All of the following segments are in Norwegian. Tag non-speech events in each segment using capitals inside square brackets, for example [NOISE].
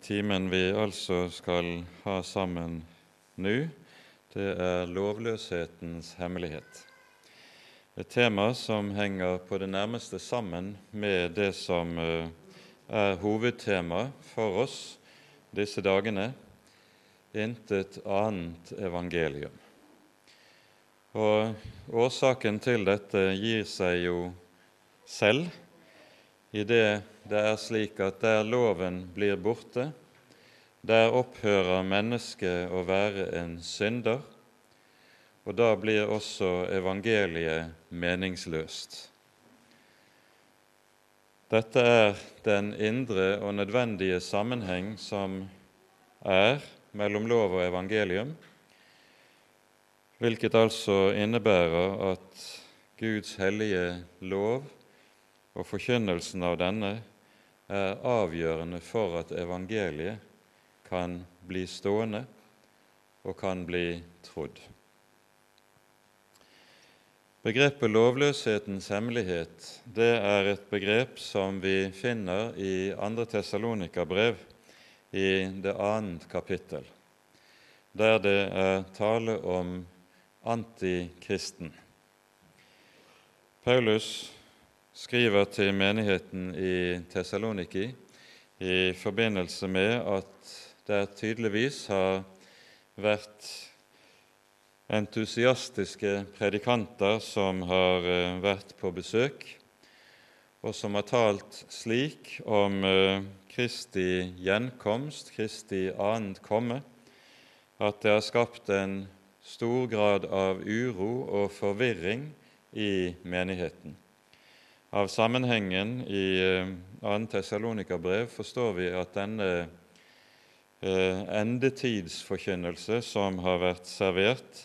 timen vi altså skal ha sammen nå, det er lovløshetens hemmelighet. Et tema som henger på det nærmeste sammen med det som eh, er hovedtema for oss disse dagene intet annet evangelium. Og Årsaken til dette gir seg jo selv i det det er slik at der loven blir borte, der opphører mennesket å være en synder, og da blir også evangeliet meningsløst. Dette er den indre og nødvendige sammenheng som er mellom lov og evangelium, hvilket altså innebærer at Guds hellige lov og forkynnelsen av denne er avgjørende for at evangeliet kan bli stående og kan bli trodd. Begrepet lovløshetens hemmelighet det er et begrep som vi finner i 2. Tessalonika-brev i det annet kapittel, der det er tale om antikristen. Paulus skriver til menigheten i Tessaloniki i forbindelse med at det tydeligvis har vært entusiastiske predikanter som har eh, vært på besøk, og som har talt slik om eh, Kristi gjenkomst, Kristi annet komme, at det har skapt en stor grad av uro og forvirring i menigheten. Av sammenhengen i 2. Eh, Tessalonika-brev forstår vi at denne eh, endetidsforkynnelse som har vært servert,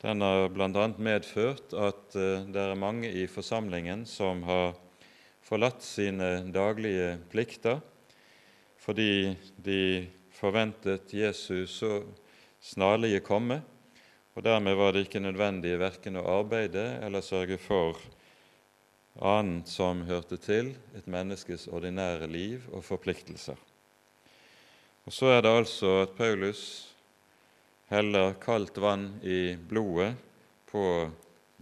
den har bl.a. medført at eh, det er mange i forsamlingen som har forlatt sine daglige plikter fordi de forventet Jesus så snarlige komme, og dermed var det ikke nødvendig verken å arbeide eller sørge for annet som hørte til et menneskes ordinære liv og forpliktelser. Og Så er det altså at Paulus heller kaldt vann i blodet på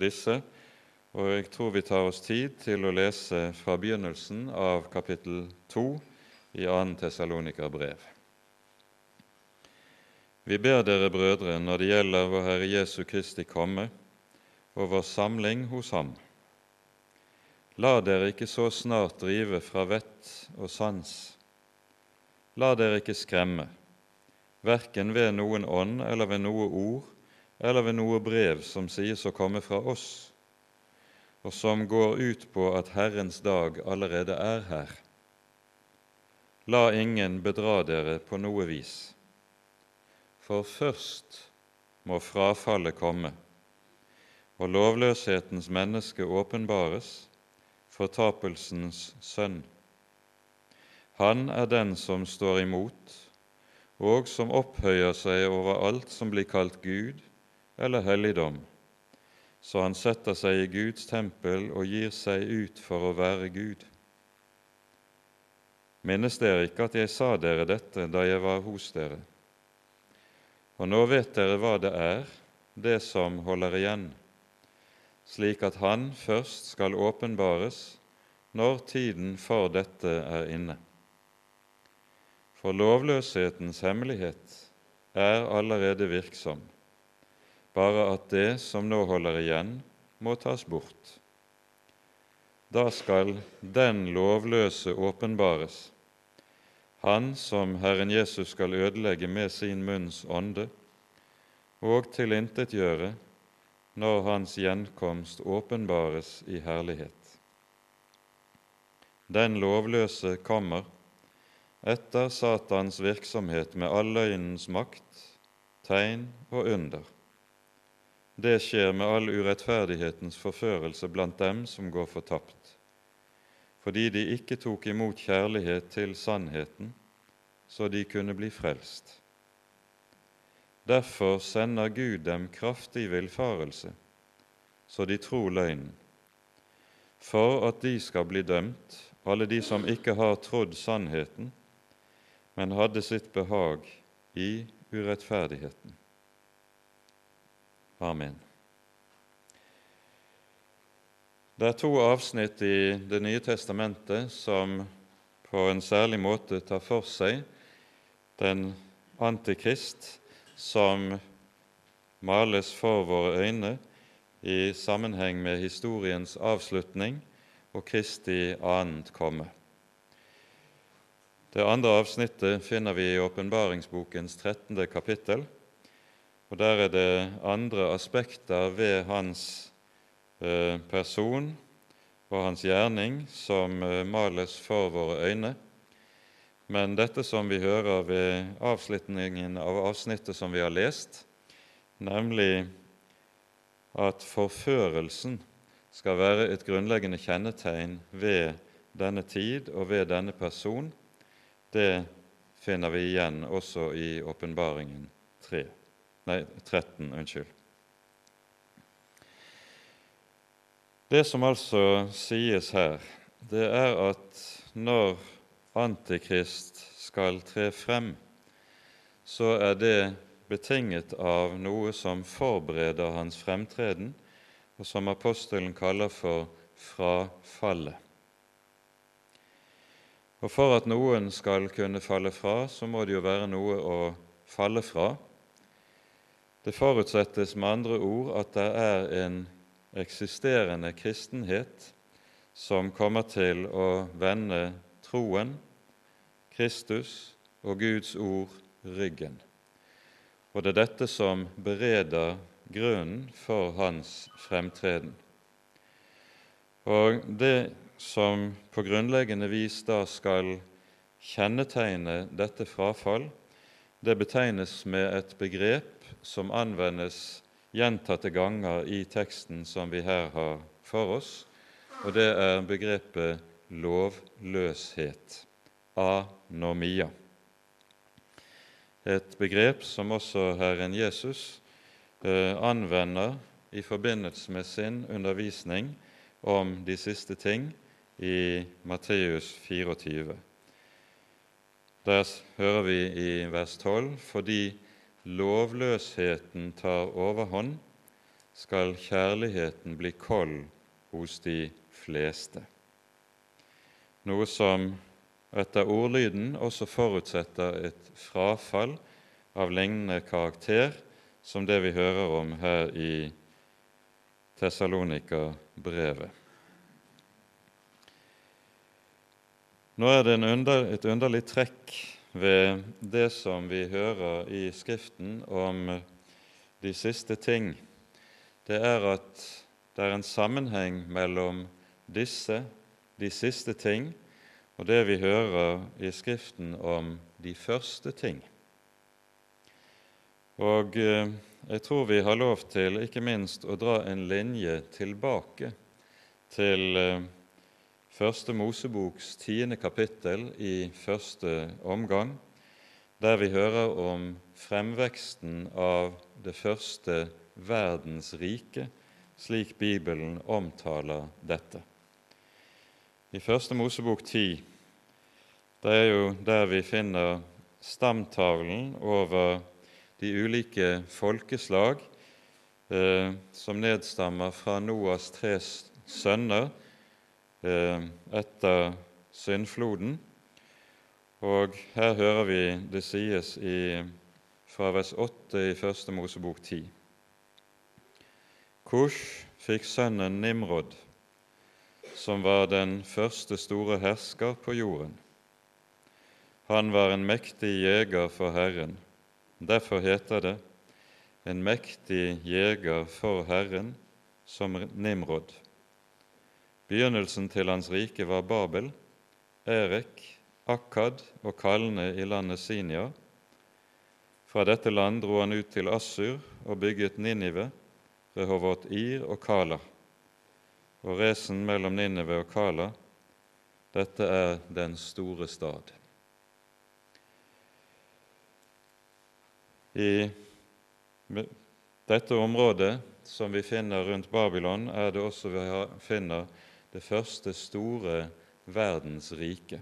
disse, og jeg tror vi tar oss tid til å lese fra begynnelsen av kapittel 2 i 2. Tessalonika brev. Vi ber dere, brødre, når det gjelder vår Herre Jesu Kristi komme og vår samling hos Ham, La dere ikke så snart drive fra vett og sans. La dere ikke skremme, verken ved noen ånd eller ved noe ord eller ved noe brev som sies å komme fra oss, og som går ut på at Herrens dag allerede er her. La ingen bedra dere på noe vis, for først må frafallet komme, og lovløshetens menneske åpenbares, fortapelsens sønn. Han er den som står imot, og som opphøyer seg over alt som blir kalt Gud eller helligdom, så han setter seg i Guds tempel og gir seg ut for å være Gud. Minnes dere ikke at jeg sa dere dette da jeg var hos dere? Og nå vet dere hva det er, det som holder igjen slik at Han først skal åpenbares når tiden for dette er inne. For lovløshetens hemmelighet er allerede virksom, bare at det som nå holder igjen, må tas bort. Da skal den lovløse åpenbares, han som Herren Jesus skal ødelegge med sin munns ånde, og tilintetgjøre når hans gjenkomst åpenbares i herlighet. Den lovløse kommer etter Satans virksomhet med all løgnens makt, tegn og under. Det skjer med all urettferdighetens forførelse blant dem som går fortapt, fordi de ikke tok imot kjærlighet til sannheten, så de kunne bli frelst. Derfor sender Gud dem kraftig villfarelse, så de tror løgnen, for at de skal bli dømt, alle de som ikke har trodd sannheten, men hadde sitt behag i urettferdigheten. Amen. Det er to avsnitt i Det nye testamentet som på en særlig måte tar for seg den antikrist som males for våre øyne i sammenheng med historiens avslutning og Kristi annet komme. Det andre avsnittet finner vi i åpenbaringsbokens 13. kapittel. og Der er det andre aspekter ved hans eh, person og hans gjerning som eh, males for våre øyne. Men dette som vi hører ved avslutningen av avsnittet som vi har lest, nemlig at forførelsen skal være et grunnleggende kjennetegn ved denne tid og ved denne person, det finner vi igjen også i Åpenbaringen 13. Unnskyld. Det som altså sies her, det er at når Antikrist skal tre frem, så er det betinget av noe som forbereder hans fremtreden, og som apostelen kaller for frafallet. Og For at noen skal kunne falle fra, så må det jo være noe å falle fra. Det forutsettes med andre ord at det er en eksisterende kristenhet som kommer til å vende troen, Kristus og Guds ord ryggen. Og det er dette som bereder grunnen for hans fremtreden. Og det som på grunnleggende vis da skal kjennetegne dette frafall, det betegnes med et begrep som anvendes gjentatte ganger i teksten som vi her har for oss, og det er begrepet lovløshet, anomia et begrep som også Herren Jesus eh, anvender i forbindelse med sin undervisning om de siste ting i Matteus 24. Der hører vi i vers 12.: Fordi lovløsheten tar overhånd, skal kjærligheten bli kold hos de fleste. Noe som etter ordlyden også forutsetter et frafall av lignende karakter som det vi hører om her i Tessalonika-brevet. Nå er det under, et underlig trekk ved det som vi hører i Skriften om de siste ting. Det er at det er en sammenheng mellom disse, de siste ting, og det vi hører i Skriften om de første ting. Og eh, jeg tror vi har lov til ikke minst å dra en linje tilbake til eh, Første Moseboks tiende kapittel i første omgang, der vi hører om fremveksten av det første verdens rike, slik Bibelen omtaler dette. I Første Mosebok 10 det er jo der vi finner stamtavlen over de ulike folkeslag eh, som nedstammer fra Noas tre sønner eh, etter syndfloden. Og her hører vi det sies i, fra vers 8 i Første Mosebok 10. Kush fikk sønnen Nimrod som var den første store hersker på jorden. Han var en mektig jeger for Herren. Derfor heter det en mektig jeger for Herren som Nimrod. Begynnelsen til hans rike var Babel, Erek, Akkad og Kalne i landet Sinia. Fra dette land dro han ut til Assur og bygget Ninive, Rehovot Ir og Kala og resen mellom Ninneve og Kala. Dette er den store stad. I dette området som vi finner rundt Babylon, er det også vi finner det første store verdensriket.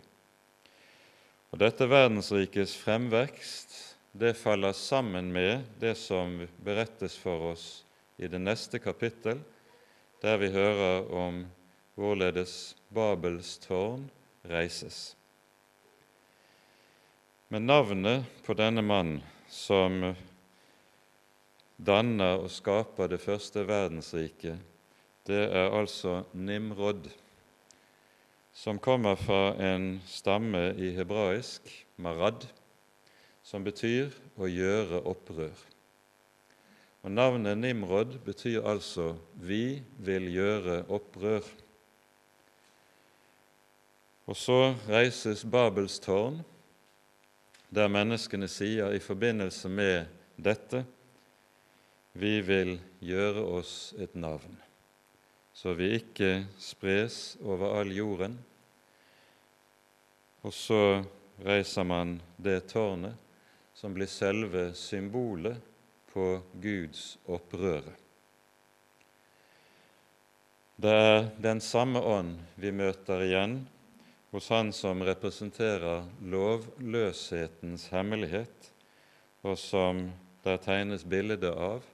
Og Dette verdensrikes fremvekst det faller sammen med det som berettes for oss i det neste kapittel, der vi hører om hvorledes Babels tårn reises. Men navnet på denne mannen som danner og skaper det første verdensriket, det er altså Nimrod, som kommer fra en stamme i hebraisk, marad, som betyr å gjøre opprør. Og Navnet Nimrod betyr altså 'vi vil gjøre opprør'. Og så reises Babels tårn, der menneskene sier i forbindelse med dette vi vil gjøre oss et navn, så vi ikke spres over all jorden. Og så reiser man det tårnet som blir selve symbolet på Guds opprøre. Det er den samme ånd vi møter igjen hos Han som representerer lovløshetens hemmelighet, og som det tegnes bilde av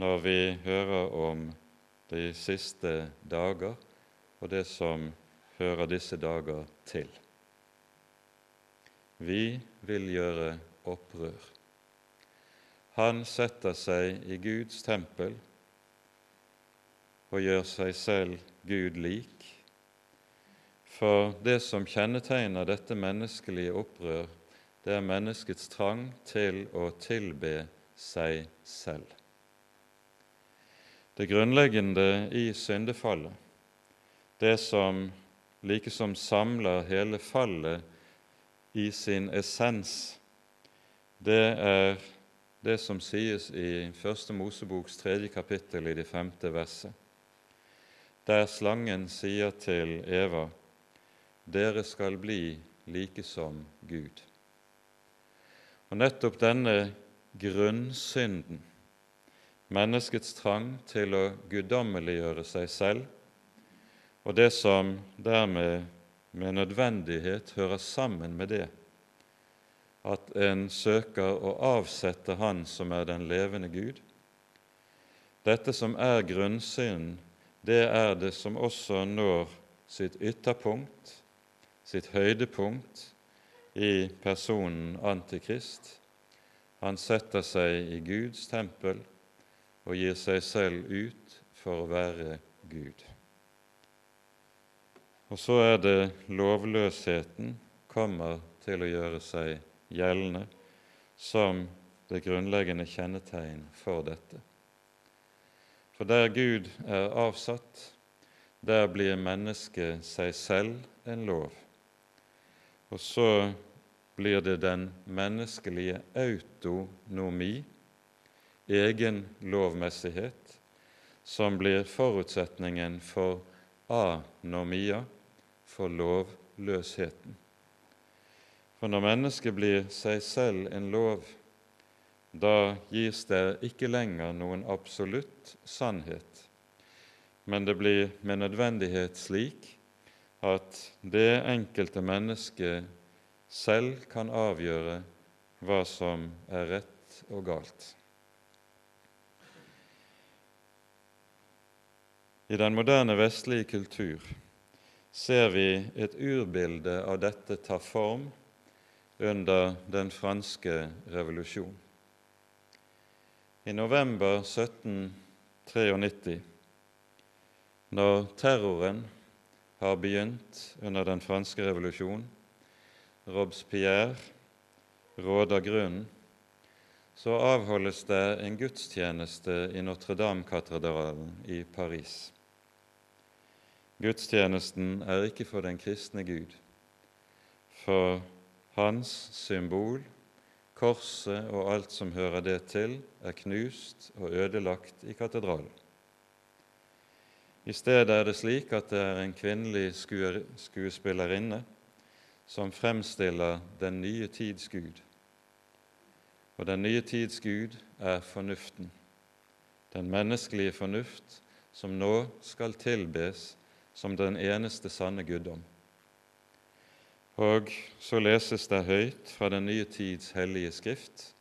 når vi hører om de siste dager og det som hører disse dager til. Vi vil gjøre opprør. Han setter seg i Guds tempel og gjør seg selv Gud lik. For det som kjennetegner dette menneskelige opprør, det er menneskets trang til å tilbe seg selv. Det grunnleggende i syndefallet, det som likesom samler hele fallet i sin essens, det er det som sies i Første Moseboks tredje kapittel i det femte verset, der slangen sier til Eva:" Dere skal bli like som Gud. Og nettopp denne grunnsynden, menneskets trang til å guddommeliggjøre seg selv, og det som dermed med nødvendighet hører sammen med det, at en søker å avsette Han som er den levende Gud. Dette som er grunnsyn, det er det som også når sitt ytterpunkt, sitt høydepunkt, i personen Antikrist. Han setter seg i Guds tempel og gir seg selv ut for å være Gud. Og så er det lovløsheten kommer til å gjøre seg gjeldende som det grunnleggende kjennetegn for dette. For der Gud er avsatt, der blir mennesket seg selv en lov. Og så blir det den menneskelige autonomi, egen lovmessighet, som blir forutsetningen for anomia, for lovløsheten. For når mennesket blir seg selv en lov, da gis det ikke lenger noen absolutt sannhet, men det blir med nødvendighet slik at det enkelte mennesket selv kan avgjøre hva som er rett og galt. I den moderne vestlige kultur ser vi et urbilde av dette ta form under den franske revolusjon. I november 1793, når terroren har begynt under den franske revolusjon, Robespierre råder grunnen, så avholdes det en gudstjeneste i Notre-Dame-katedralen i Paris. Gudstjenesten er ikke for den kristne Gud, for hans symbol, korset og alt som hører det til, er knust og ødelagt i katedralen. I stedet er det slik at det er en kvinnelig skuespillerinne som fremstiller den nye tids Gud. Og den nye tids Gud er fornuften, den menneskelige fornuft som nå skal tilbes som den eneste sanne guddom. Og så leses det høyt fra Den nye tids hellige skrift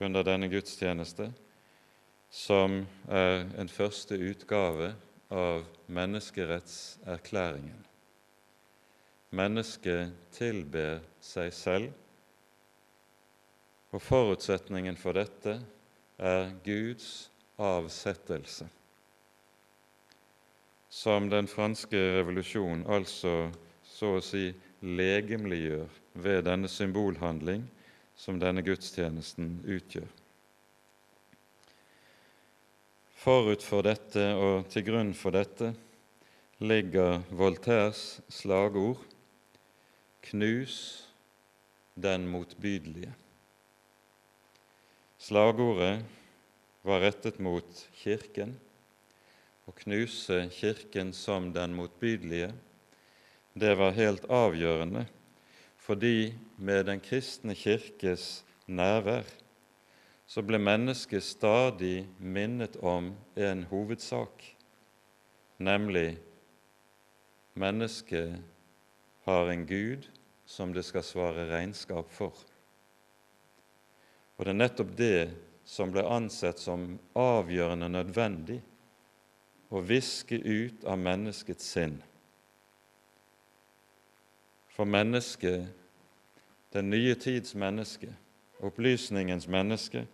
under denne gudstjeneste, som er en første utgave av menneskerettserklæringen. Mennesket tilber seg selv, og forutsetningen for dette er Guds avsettelse, som den franske revolusjon altså så å si legemliggjør ved denne symbolhandling som denne gudstjenesten utgjør. Forut for dette og til grunn for dette ligger Voltaires slagord 'Knus den motbydelige'. Slagordet var rettet mot Kirken. Å knuse Kirken som den motbydelige det var helt avgjørende, fordi med Den kristne kirkes nærvær så ble mennesket stadig minnet om en hovedsak, nemlig mennesket har en Gud som det skal svare regnskap for. Og det er nettopp det som ble ansett som avgjørende nødvendig å viske ut av menneskets sinn for mennesket, den nye tids menneske, opplysningens menneske,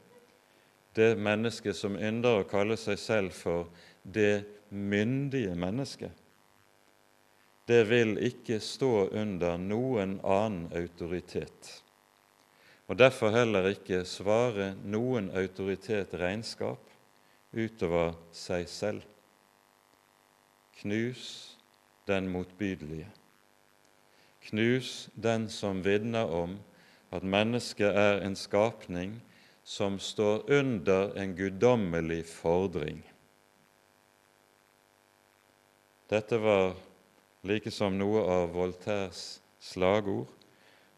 det mennesket som ynder å kalle seg selv for det myndige mennesket, det vil ikke stå under noen annen autoritet, og derfor heller ikke svare noen autoritet regnskap utover seg selv. Knus den motbydelige. Knus den som vitner om at mennesket er en skapning som står under en guddommelig fordring. Dette var like som noe av Voltaires slagord,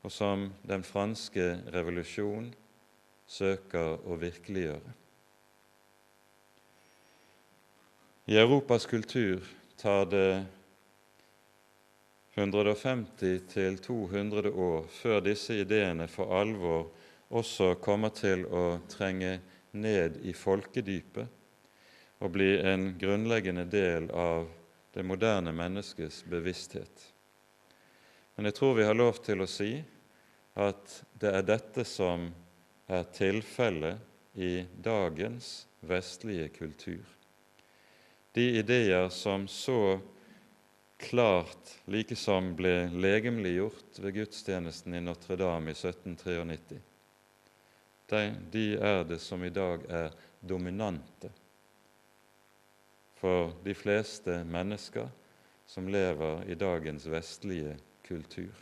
og som den franske revolusjon søker å virkeliggjøre. I Europas kultur tar det 150 200 år før disse ideene for alvor også kommer til å trenge ned i folkedypet og bli en grunnleggende del av det moderne menneskets bevissthet. Men jeg tror vi har lov til å si at det er dette som er tilfellet i dagens vestlige kultur. De ideer som så klart likesom ble legemliggjort ved gudstjenesten i Notre-Dame i 1793. De, de er det som i dag er dominante for de fleste mennesker som lever i dagens vestlige kultur.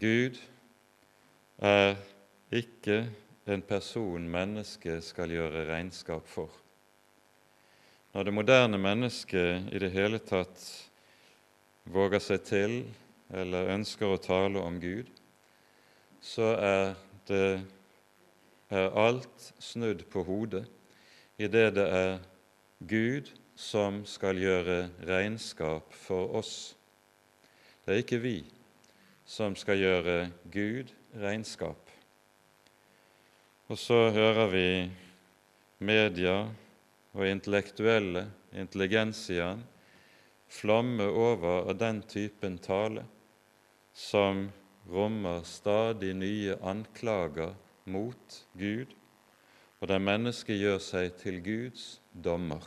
Gud er ikke en person mennesket skal gjøre regnskap for. Når det moderne mennesket i det hele tatt våger seg til eller ønsker å tale om Gud, så er det er alt snudd på hodet i det det er Gud som skal gjøre regnskap for oss. Det er ikke vi som skal gjøre Gud regnskap. Og så hører vi media og intellektuelle intelligensiaen flamme over av den typen tale som rommer stadig nye anklager mot Gud, og der mennesket gjør seg til Guds dommer.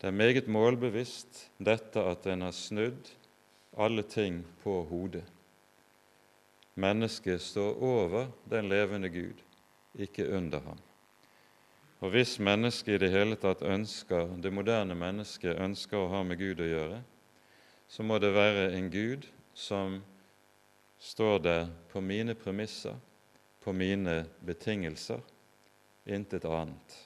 Det er meget målbevisst dette at en har snudd alle ting på hodet. Mennesket står over den levende Gud, ikke under ham. Og hvis mennesket i det hele tatt ønsker, det moderne mennesket ønsker å ha med Gud å gjøre, så må det være en Gud som står der på mine premisser, på mine betingelser, intet annet.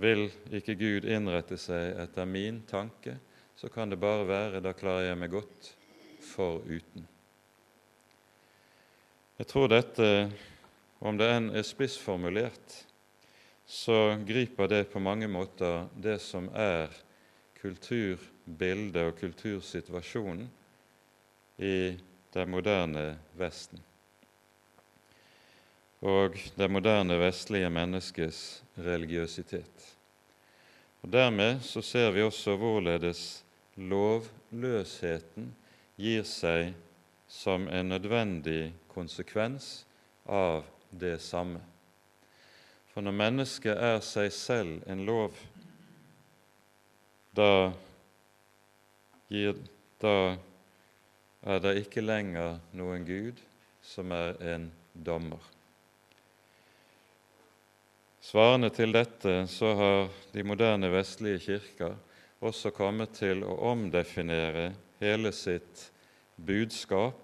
Vil ikke Gud innrette seg etter min tanke, så kan det bare være da klarer jeg meg godt foruten. Jeg tror dette, om det enn er spissformulert, så griper det på mange måter det som er kulturbildet og kultursituasjonen i det moderne Vesten og det moderne vestlige menneskets religiøsitet. Og Dermed så ser vi også hvorledes lovløsheten gir seg som en nødvendig konsekvens av det samme. For når mennesket er seg selv en lov, da, gir, da er det ikke lenger noen Gud som er en dommer. Svarende til dette så har de moderne vestlige kirker også kommet til å omdefinere hele sitt budskap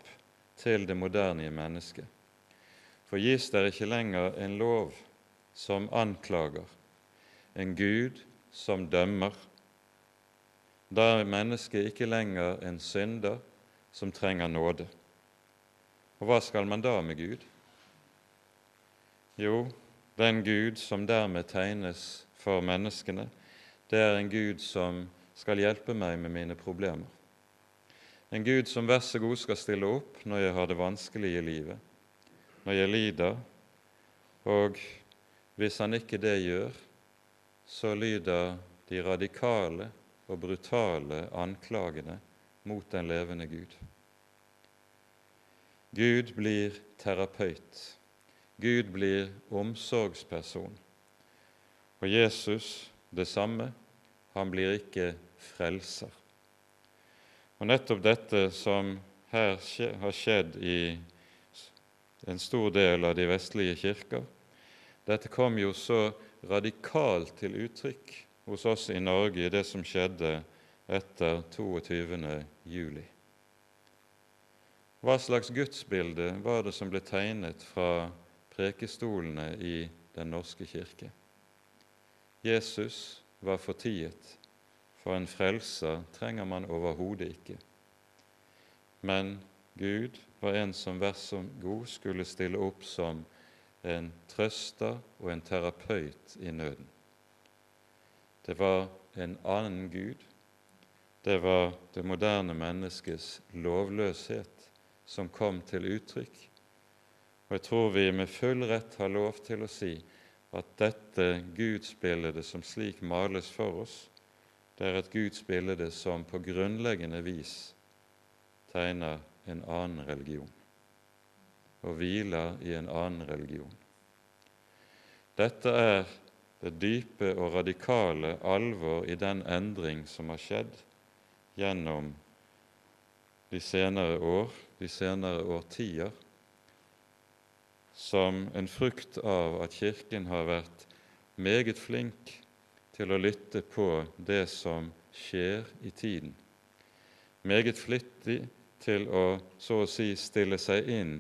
til det moderne mennesket. For gis det ikke lenger en lov som anklager, en Gud som dømmer, da er mennesket ikke lenger en synder som trenger nåde. Og hva skal man da med Gud? Jo, den Gud som dermed tegnes for menneskene, det er en Gud som skal hjelpe meg med mine problemer. En Gud som vær så god skal stille opp når jeg har det vanskelig i livet, når jeg lider, og hvis han ikke det gjør, så lyder de radikale og brutale anklagene mot den levende Gud. Gud blir terapeut. Gud blir omsorgsperson. Og Jesus det samme. Han blir ikke frelser. Og nettopp dette som her har skjedd i en stor del av de vestlige kirker, dette kom jo så radikalt til uttrykk hos oss i Norge i det som skjedde etter 22. juli. Hva slags gudsbilde var det som ble tegnet fra prekestolene i Den norske kirke. Jesus var fortiet, for en frelser trenger man overhodet ikke. Men Gud var en som vær som god skulle stille opp som en trøster og en terapeut i nøden. Det var en annen Gud. Det var det moderne menneskets lovløshet som kom til uttrykk og jeg tror vi med full rett har lov til å si at dette gudsbildet som slik males for oss, det er et gudsbilde som på grunnleggende vis tegner en annen religion og hviler i en annen religion. Dette er det dype og radikale alvor i den endring som har skjedd gjennom de senere år, de senere årtier, som en frukt av at Kirken har vært meget flink til å lytte på det som skjer i tiden, meget flittig til å så å si stille seg inn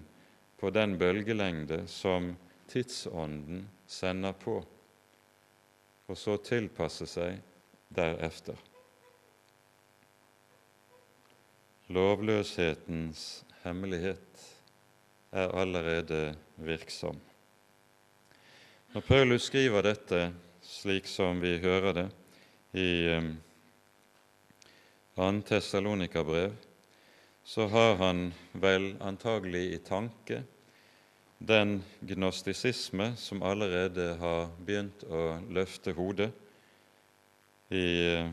på den bølgelengde som tidsånden sender på, og så tilpasse seg deretter. Lovløshetens hemmelighet er allerede virksom. Når Paulus skriver dette slik som vi hører det i 2. Um, Tessalonika-brev, så har han vel antagelig i tanke den gnostisisme som allerede har begynt å løfte hodet i uh,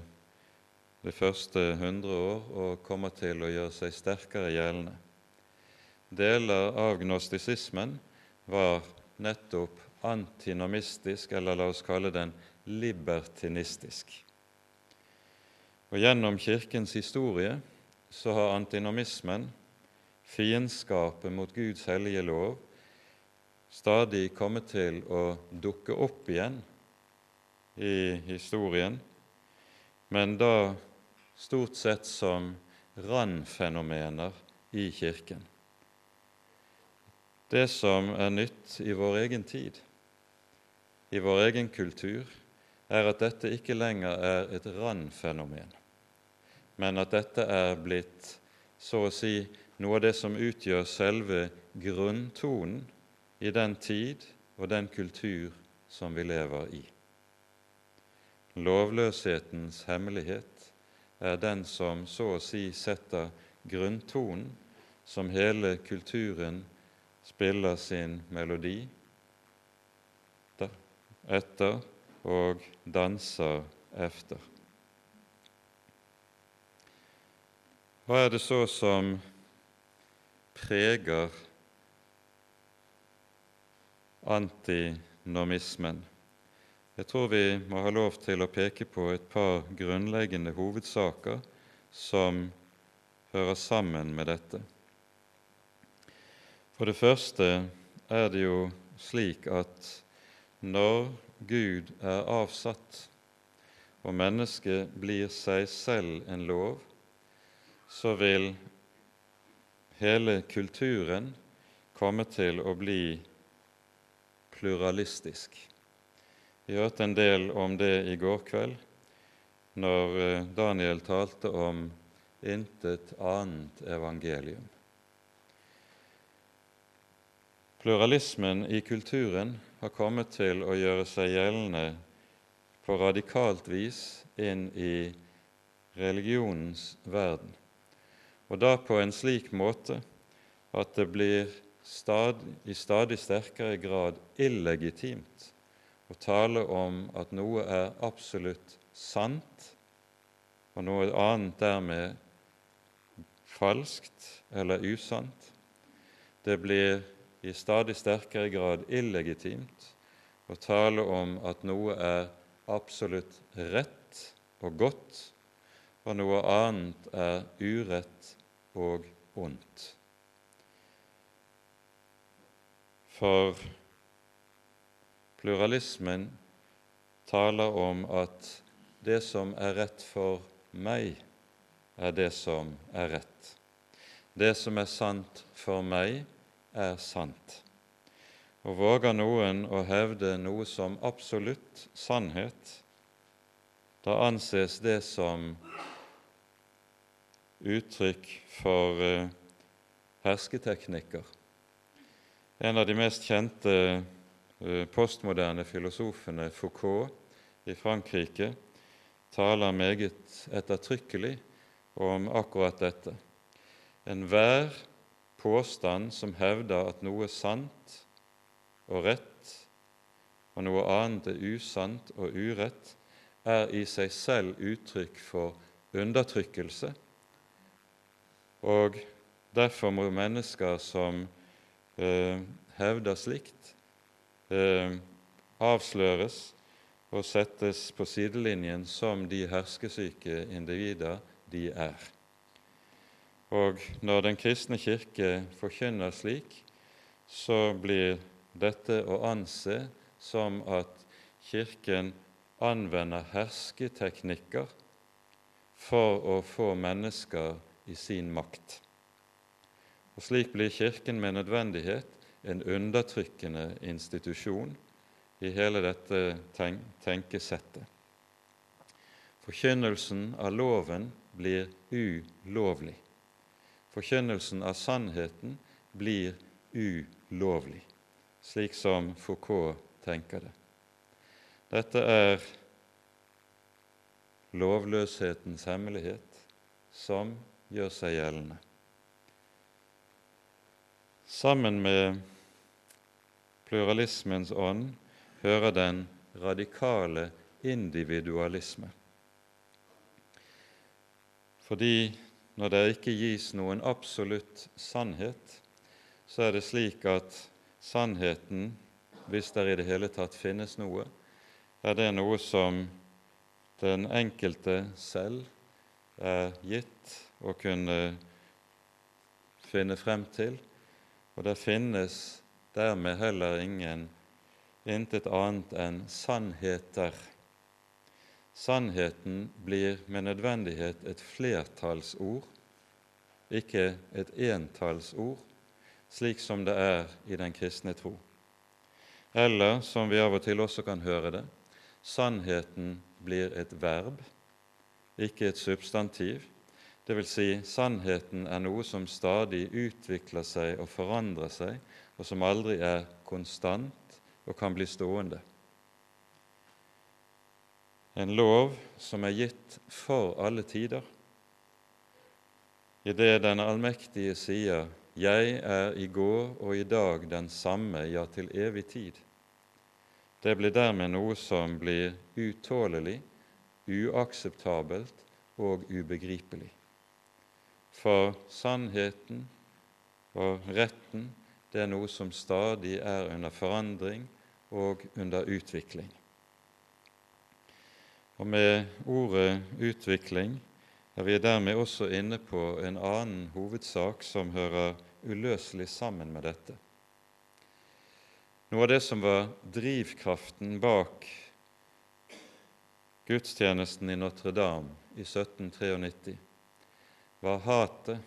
det første hundre år og kommer til å gjøre seg sterkere gjeldende. Deler av gnostisismen var nettopp antinomistisk, eller la oss kalle den libertinistisk. Og Gjennom Kirkens historie så har antinomismen, fiendskapet mot Guds hellige lov, stadig kommet til å dukke opp igjen i historien, men da stort sett som randfenomener i Kirken. Det som er nytt i vår egen tid, i vår egen kultur, er at dette ikke lenger er et randfenomen, men at dette er blitt så å si noe av det som utgjør selve grunntonen i den tid og den kultur som vi lever i. Lovløshetens hemmelighet er den som så å si setter grunntonen som hele kulturen spiller sin melodi etter og danser efter. Hva er det så som preger antinomismen? Jeg tror vi må ha lov til å peke på et par grunnleggende hovedsaker som hører sammen med dette. For det første er det jo slik at når Gud er avsatt, og mennesket blir seg selv en lov, så vil hele kulturen komme til å bli pluralistisk. Vi hørte en del om det i går kveld når eh, Daniel talte om intet annet evangelium. Pluralismen i kulturen har kommet til å gjøre seg gjeldende på radikalt vis inn i religionens verden, og da på en slik måte at det blir stad, i stadig sterkere grad illegitimt å tale om at noe er absolutt sant, og noe annet dermed falskt eller usant. Det blir i stadig sterkere grad illegitimt å tale om at noe er absolutt rett og godt, og noe annet er urett og ondt. For Pluralismen taler om at det som er rett for meg, er det som er rett. Det som er sant for meg, er sant. Og våger noen å hevde noe som absolutt sannhet, da anses det som uttrykk for uh, hersketeknikker. En av de mest kjente Eh, postmoderne filosofene Foucault i Frankrike taler meget ettertrykkelig om akkurat dette. Enhver påstand som hevder at noe er sant og rett, og noe annet er usant og urett, er i seg selv uttrykk for undertrykkelse. Og derfor må mennesker som eh, hevder slikt, eh, avsløres og settes på sidelinjen som de herskesyke individer de er. Og når Den kristne kirke forkynner slik, så blir dette å anse som at Kirken anvender hersketeknikker for å få mennesker i sin makt. Og Slik blir Kirken med nødvendighet en undertrykkende institusjon i hele dette tenkesettet. Forkynnelsen av loven blir ulovlig. Forkynnelsen av sannheten blir ulovlig, slik som Foucault tenker det. Dette er lovløshetens hemmelighet som gjør seg gjeldende. Sammen med pluralismens ånd hører den radikale individualisme. Fordi når det ikke gis noen absolutt sannhet, så er det slik at sannheten, hvis det i det hele tatt finnes noe, er det noe som den enkelte selv er gitt å kunne finne frem til, og det finnes dermed heller ingen intet annet enn sannheter. Sannheten blir med nødvendighet et flertallsord, ikke et entallsord, slik som det er i den kristne tro. Eller, som vi av og til også kan høre det, sannheten blir et verb, ikke et substantiv. Vil si, sannheten er noe som stadig utvikler seg og forandrer seg, og som aldri er konstant og kan bli stående. en lov som er gitt for alle tider. I det Den allmektige sier 'Jeg er i går og i dag den samme, ja, til evig tid'. Det blir dermed noe som blir utålelig, uakseptabelt og ubegripelig. For sannheten og retten det er noe som stadig er under forandring og under utvikling. Og med ordet 'utvikling' er vi dermed også inne på en annen hovedsak som hører uløselig sammen med dette. Noe av det som var drivkraften bak gudstjenesten i Notre-Dame i 1793, var hatet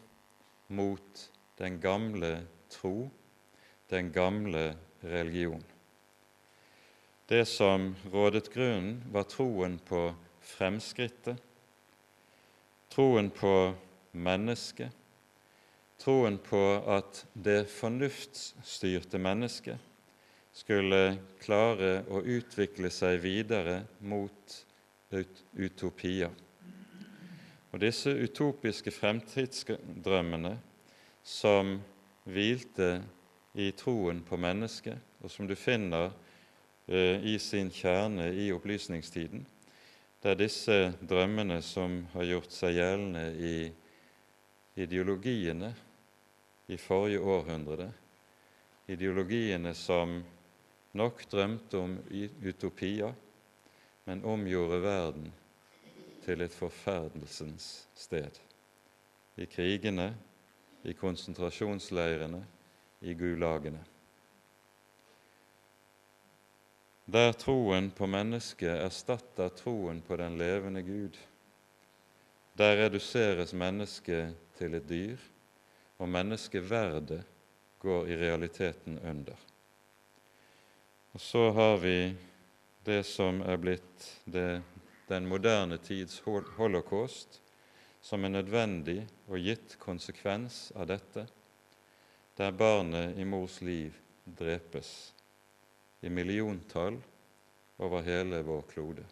mot den gamle tro, den gamle religion. Det som rådet grunnen, var troen på fremskrittet, troen på mennesket, troen på at det fornuftsstyrte mennesket skulle klare å utvikle seg videre mot utopier. Og disse utopiske fremtidsdrømmene som hvilte i troen på mennesket, og som du finner eh, i sin kjerne i opplysningstiden, det er disse drømmene som har gjort seg gjeldende i ideologiene i forrige århundre, ideologiene som nok drømte om utopia, men omgjorde verden til et forferdelsens sted. I krigene, i konsentrasjonsleirene, i gulagene. Der troen på mennesket erstatter troen på den levende Gud, der reduseres mennesket til et dyr, og menneskeverdet går i realiteten under. Og så har vi det som er blitt det den moderne tids holocaust som en nødvendig og gitt konsekvens av dette, der barnet i mors liv drepes i milliontall over hele vår klode.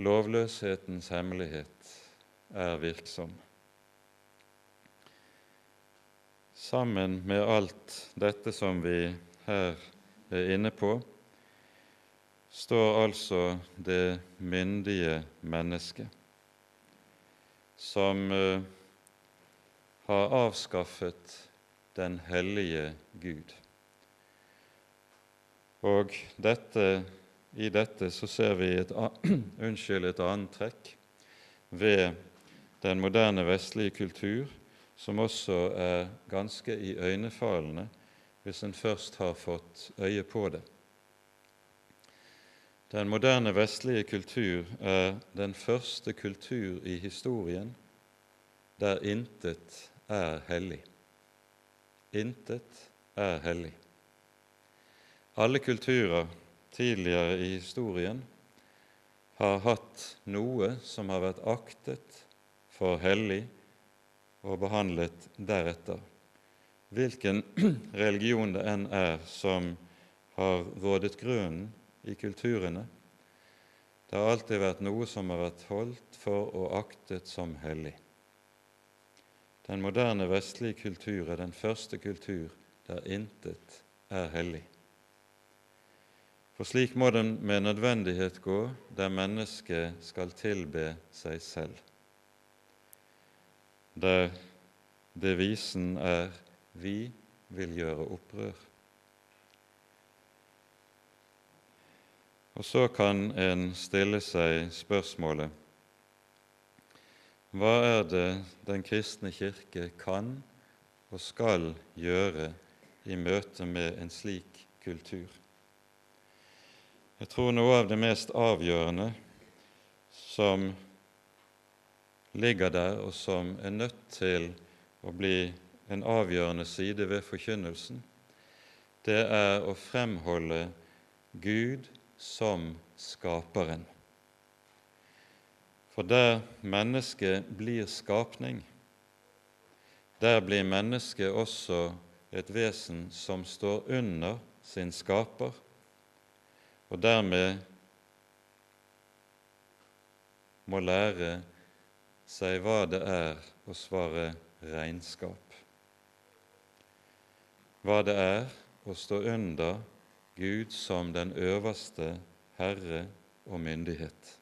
Lovløshetens hemmelighet er virksom. Sammen med alt dette som vi her er inne på, står altså det myndige mennesket, som uh, har avskaffet den hellige Gud. Og dette, i dette så ser vi et, [CLEARS THROAT] unnskyld, et annet trekk ved den moderne vestlige kultur, som også er ganske iøynefallende hvis en først har fått øye på det. Den moderne vestlige kultur er den første kultur i historien der intet er hellig. Intet er hellig. Alle kulturer tidligere i historien har hatt noe som har vært aktet for hellig og behandlet deretter. Hvilken [CLEARS THROAT] religion det enn er som har rådet grunnen i kulturene. Det har alltid vært noe som har vært holdt for og aktet som hellig. Den moderne vestlige kultur er den første kultur der intet er hellig. For slik må den med nødvendighet gå der mennesket skal tilbe seg selv, der devisen er 'Vi vil gjøre opprør'. Og så kan en stille seg spørsmålet hva er det Den kristne kirke kan og skal gjøre i møte med en slik kultur? Jeg tror noe av det mest avgjørende som ligger der, og som er nødt til å bli en avgjørende side ved forkynnelsen, det er å fremholde Gud som skaperen. For der mennesket blir skapning, der blir mennesket også et vesen som står under sin skaper, og dermed må lære seg hva det er å svare regnskap. Hva det er å stå under Gud som den øverste Herre og myndighet.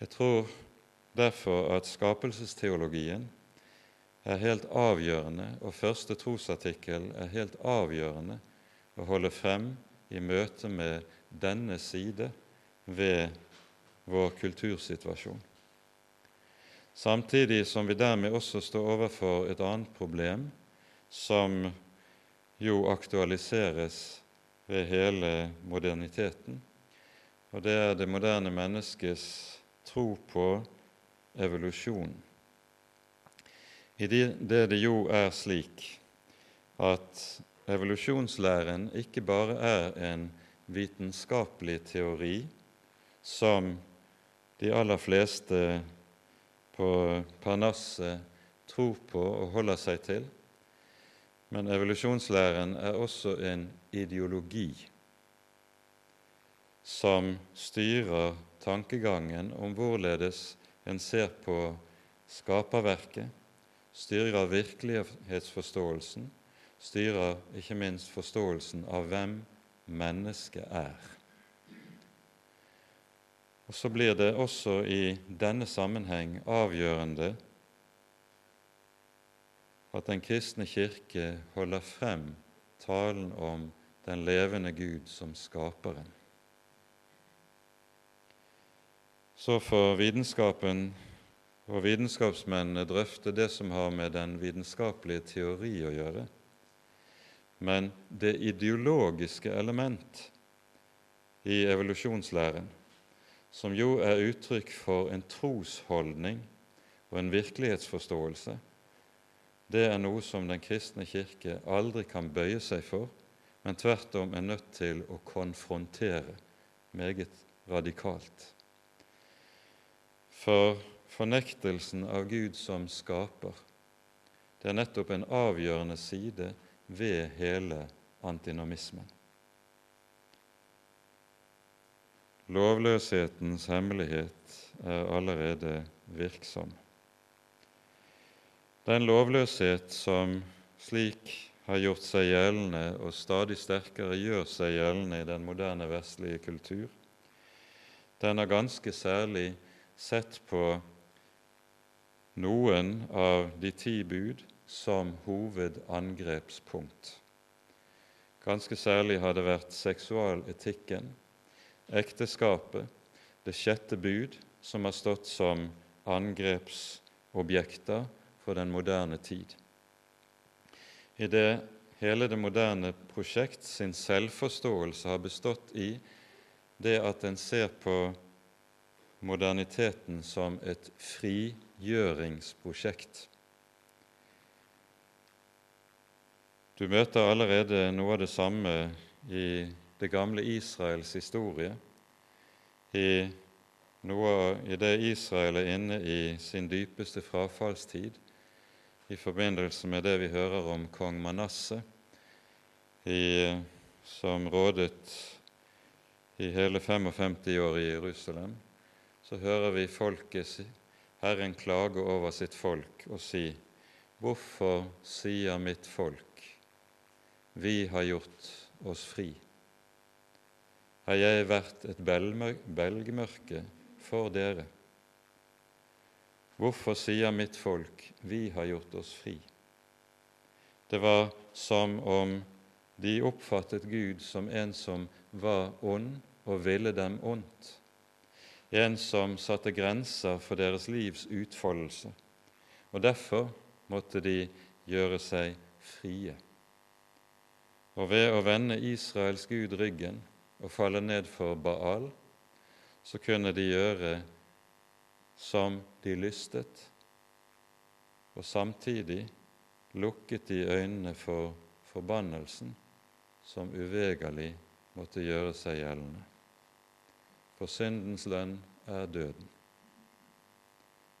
Jeg tror derfor at skapelsesteologien er helt avgjørende, og første trosartikkel er helt avgjørende å holde frem i møte med denne side ved vår kultursituasjon. Samtidig som vi dermed også står overfor et annet problem som jo aktualiseres ved hele moderniteten, og det er det moderne menneskets tro på evolusjon. I det det jo er slik at evolusjonslæren ikke bare er en vitenskapelig teori som de aller fleste på Parnasset tror på og holder seg til, men evolusjonslæren er også en ideologi som styrer tankegangen om hvorledes en ser på skaperverket, styrer virkelighetsforståelsen, styrer ikke minst forståelsen av hvem mennesket er. Og Så blir det også i denne sammenheng avgjørende at Den kristne kirke holder frem talen om den levende Gud som skaperen. Så får vitenskapen og vitenskapsmennene drøfte det som har med den vitenskapelige teori å gjøre. Men det ideologiske element i evolusjonslæren, som jo er uttrykk for en trosholdning og en virkelighetsforståelse, det er noe som Den kristne kirke aldri kan bøye seg for, men tvert om er nødt til å konfrontere meget radikalt. For fornektelsen av Gud som skaper, det er nettopp en avgjørende side ved hele antinomismen. Lovløshetens hemmelighet er allerede virksom. Den lovløshet som slik har gjort seg gjeldende og stadig sterkere gjør seg gjeldende i den moderne vestlige kultur, den har ganske særlig sett på noen av de ti bud som hovedangrepspunkt. Ganske særlig har det vært seksualetikken, ekteskapet, det sjette bud, som har stått som angrepsobjekter for den moderne tid. I det hele det moderne prosjekt sin selvforståelse har bestått i det at en ser på moderniteten som et frigjøringsprosjekt. Du møter allerede noe av det samme i det gamle Israels historie, i, noe, i det Israel er inne i sin dypeste frafallstid, i forbindelse med det vi hører om kong Manasseh, som rådet i hele 55 år i Jerusalem så hører vi folket, Herren, klage over sitt folk og si:" Hvorfor sier mitt folk, vi har gjort oss fri? Har jeg vært et belgmørke for dere? Hvorfor sier mitt folk, vi har gjort oss fri? Det var som om de oppfattet Gud som en som var ond og ville dem ondt en som satte grenser for deres livs utfoldelse, og derfor måtte de gjøre seg frie. Og ved å vende Israels Gud ryggen og falle ned for Baal, så kunne de gjøre som de lystet, og samtidig lukket de øynene for forbannelsen som uvegerlig måtte gjøre seg gjeldende for syndens lønn er døden.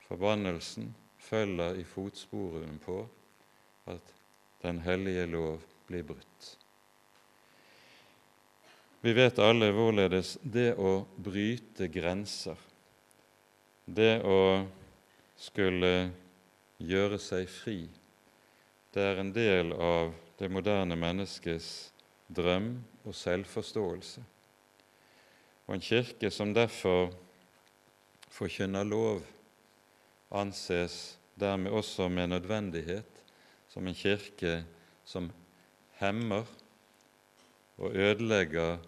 Forbannelsen følger i fotsporene på at den hellige lov blir brutt. Vi vet alle hvorledes det å bryte grenser, det å skulle gjøre seg fri, det er en del av det moderne menneskets drøm og selvforståelse. Og en kirke som derfor forkynner lov, anses dermed også med nødvendighet som en kirke som hemmer og ødelegger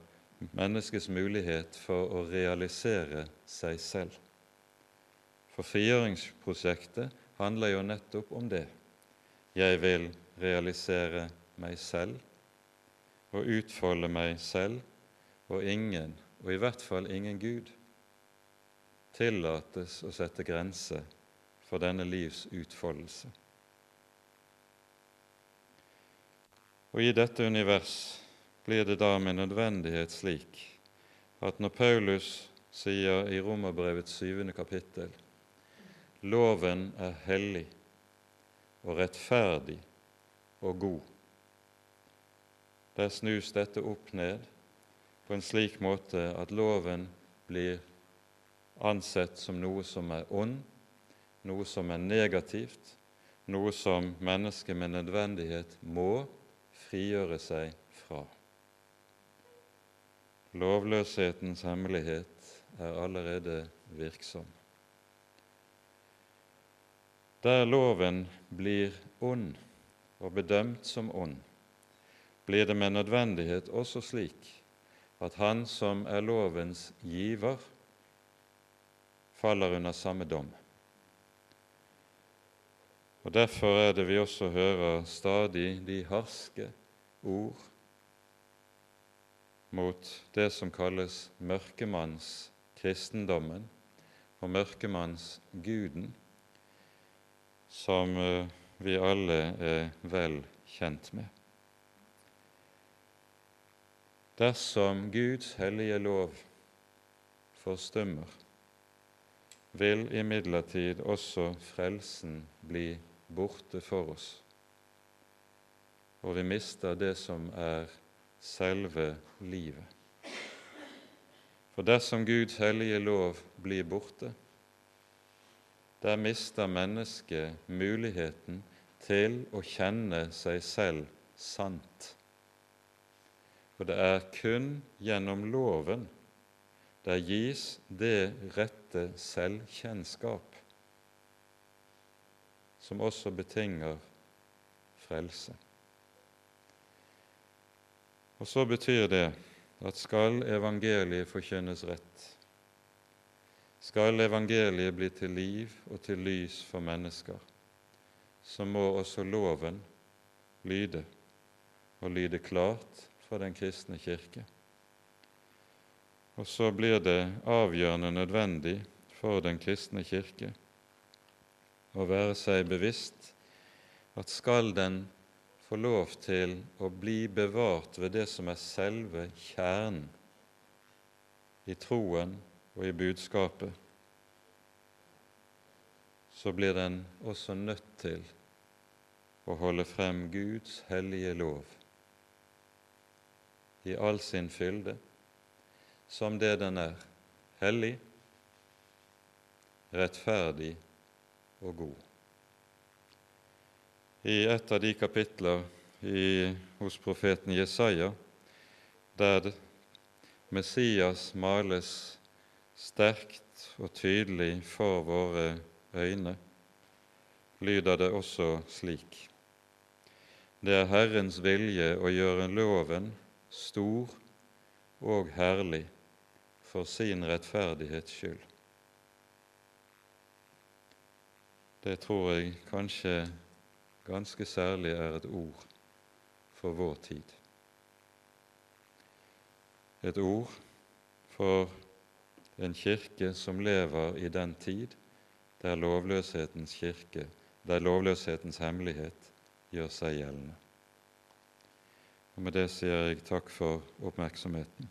menneskets mulighet for å realisere seg selv. For frigjøringsprosjektet handler jo nettopp om det. Jeg vil realisere meg selv og utfolde meg selv, og ingen, og i hvert fall ingen Gud, tillates å sette grenser for denne livs utfoldelse. Og i dette univers blir det da med nødvendighet slik at når Paulus sier i Romerbrevets syvende kapittel loven er hellig og rettferdig og god, der snus dette opp ned på en slik måte at loven blir ansett som noe som er ond, noe som er negativt, noe som mennesket med nødvendighet må frigjøre seg fra. Lovløshetens hemmelighet er allerede virksom. Der loven blir ond og bedømt som ond, blir det med nødvendighet også slik at han som er lovens giver, faller under samme dom. Og Derfor er det vi også hører stadig de harske ord mot det som kalles mørkemannskristendommen og mørkemannsguden, som eh, vi alle er vel kjent med. Dersom Guds hellige lov forstummer, vil imidlertid også frelsen bli borte for oss og vi mister det som er selve livet. For dersom Guds hellige lov blir borte, der mister mennesket muligheten til å kjenne seg selv sant. For det er kun gjennom loven der gis det rette selvkjennskap som også betinger frelse. Og så betyr det at skal evangeliet forkynnes rett, skal evangeliet bli til liv og til lys for mennesker, så må også loven lyde, og lyde klart fra den kristne kirke. Og så blir det avgjørende nødvendig for den kristne kirke å være seg bevisst at skal den få lov til å bli bevart ved det som er selve kjernen i troen og i budskapet, så blir den også nødt til å holde frem Guds hellige lov i all sin fylde, som det den er, hellig, rettferdig og god. I et av de kapitler i, hos profeten Jesaja der Messias males sterkt og tydelig for våre øyne, lyder det også slik. Det er Herrens vilje å gjøre loven stor og herlig for sin rettferdighets skyld. Det tror jeg kanskje ganske særlig er et ord for vår tid. Et ord for en kirke som lever i den tid der lovløshetens kirke, der lovløshetens hemmelighet gjør seg gjeldende. Og Med det sier jeg takk for oppmerksomheten.